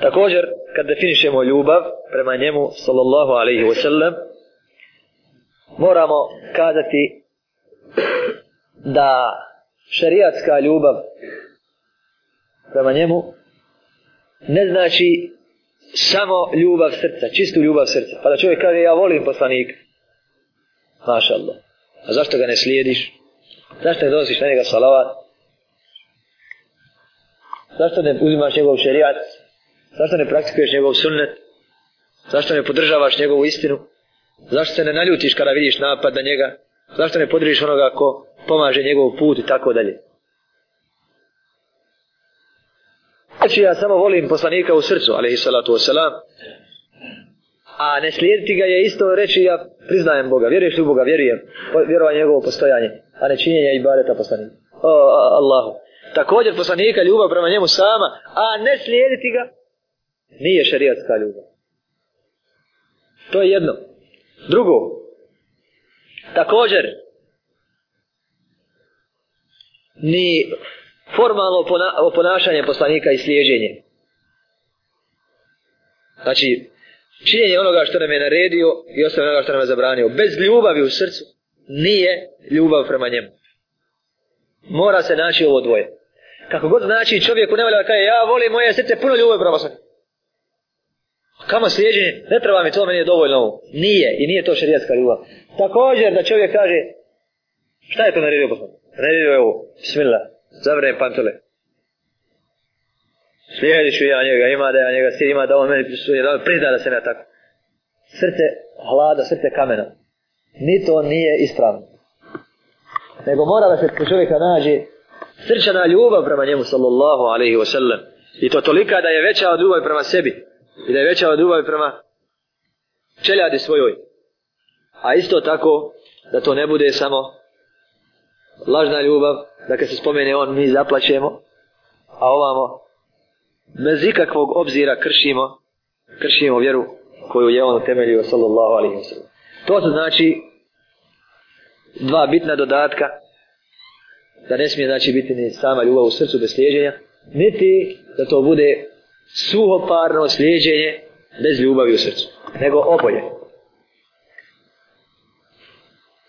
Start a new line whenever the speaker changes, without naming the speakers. Također, kad definišemo ljubav prema njemu, sallallahu alaihi wasallam, moramo kazati da šarijatska ljubav prema njemu ne znači samo ljubav srca, čistu ljubav srca. Pa da čovjek kaže ja volim Poslanik, Maša Allah. A zašto ga ne slijediš? Zašto ne donosiš na njega salavat? Zašto ne uzimaš njegov šerijat? Zašto ne praktikuješ njegov sunnet? Zašto ne podržavaš njegovu istinu? Zašto se ne naljutiš kada vidiš napad na njega? Zašto ne podržiš onoga ko pomaže njegov put i tako dalje? Znači ja samo volim poslanika u srcu, alaihi salatu wasalam, a ne slijediti ga je isto reći ja priznajem Boga, vjeruješ u Boga, vjerujem, vjerovanje njegovo postojanje, a ne činjenje i bareta poslanika. O, Allahu. Također poslanika ljubav prema njemu sama, a ne slijediti ga nije šarijatska ljubav. To je jedno. Drugo, također, ni formalno ponašanje poslanika i sliježenje. Znači, činjenje onoga što nam je naredio i ostavljanje onoga što nam je zabranio. Bez ljubavi u srcu nije ljubav prema njemu. Mora se naći ovo dvoje. Kako god znači čovjeku ne valja kaže ja volim moje srce puno ljubavi prema Kamo slijeđenje, ne treba mi to, meni je dovoljno ovo. Nije, i nije to šarijatska ljubav. Također da čovjek kaže, šta je to naredio poslanik? Naredio je ovo, smila, zavrne pantole. Slijedit ja njega, ima da ja njega slijedi, ima da on meni prisuje, da on da se ne tako. Srte hlada, srte kamena. Ni to nije ispravno. Nego mora da se kod čovjeka nađe srčana ljubav prema njemu sallallahu alaihi wa sallam. I to tolika da je veća od ljubavi prema sebi i da je veća od ljubavi prema čeljadi svojoj. A isto tako da to ne bude samo lažna ljubav, da kad se spomene on mi zaplaćemo, a ovamo bez ikakvog obzira kršimo, kršimo vjeru koju je on temeljio sallallahu alaihi wa To su znači dva bitna dodatka da ne smije znači biti ni sama ljubav u srcu bez slijeđenja, niti da to bude suhoparno slijeđenje bez ljubavi u srcu, nego oboje.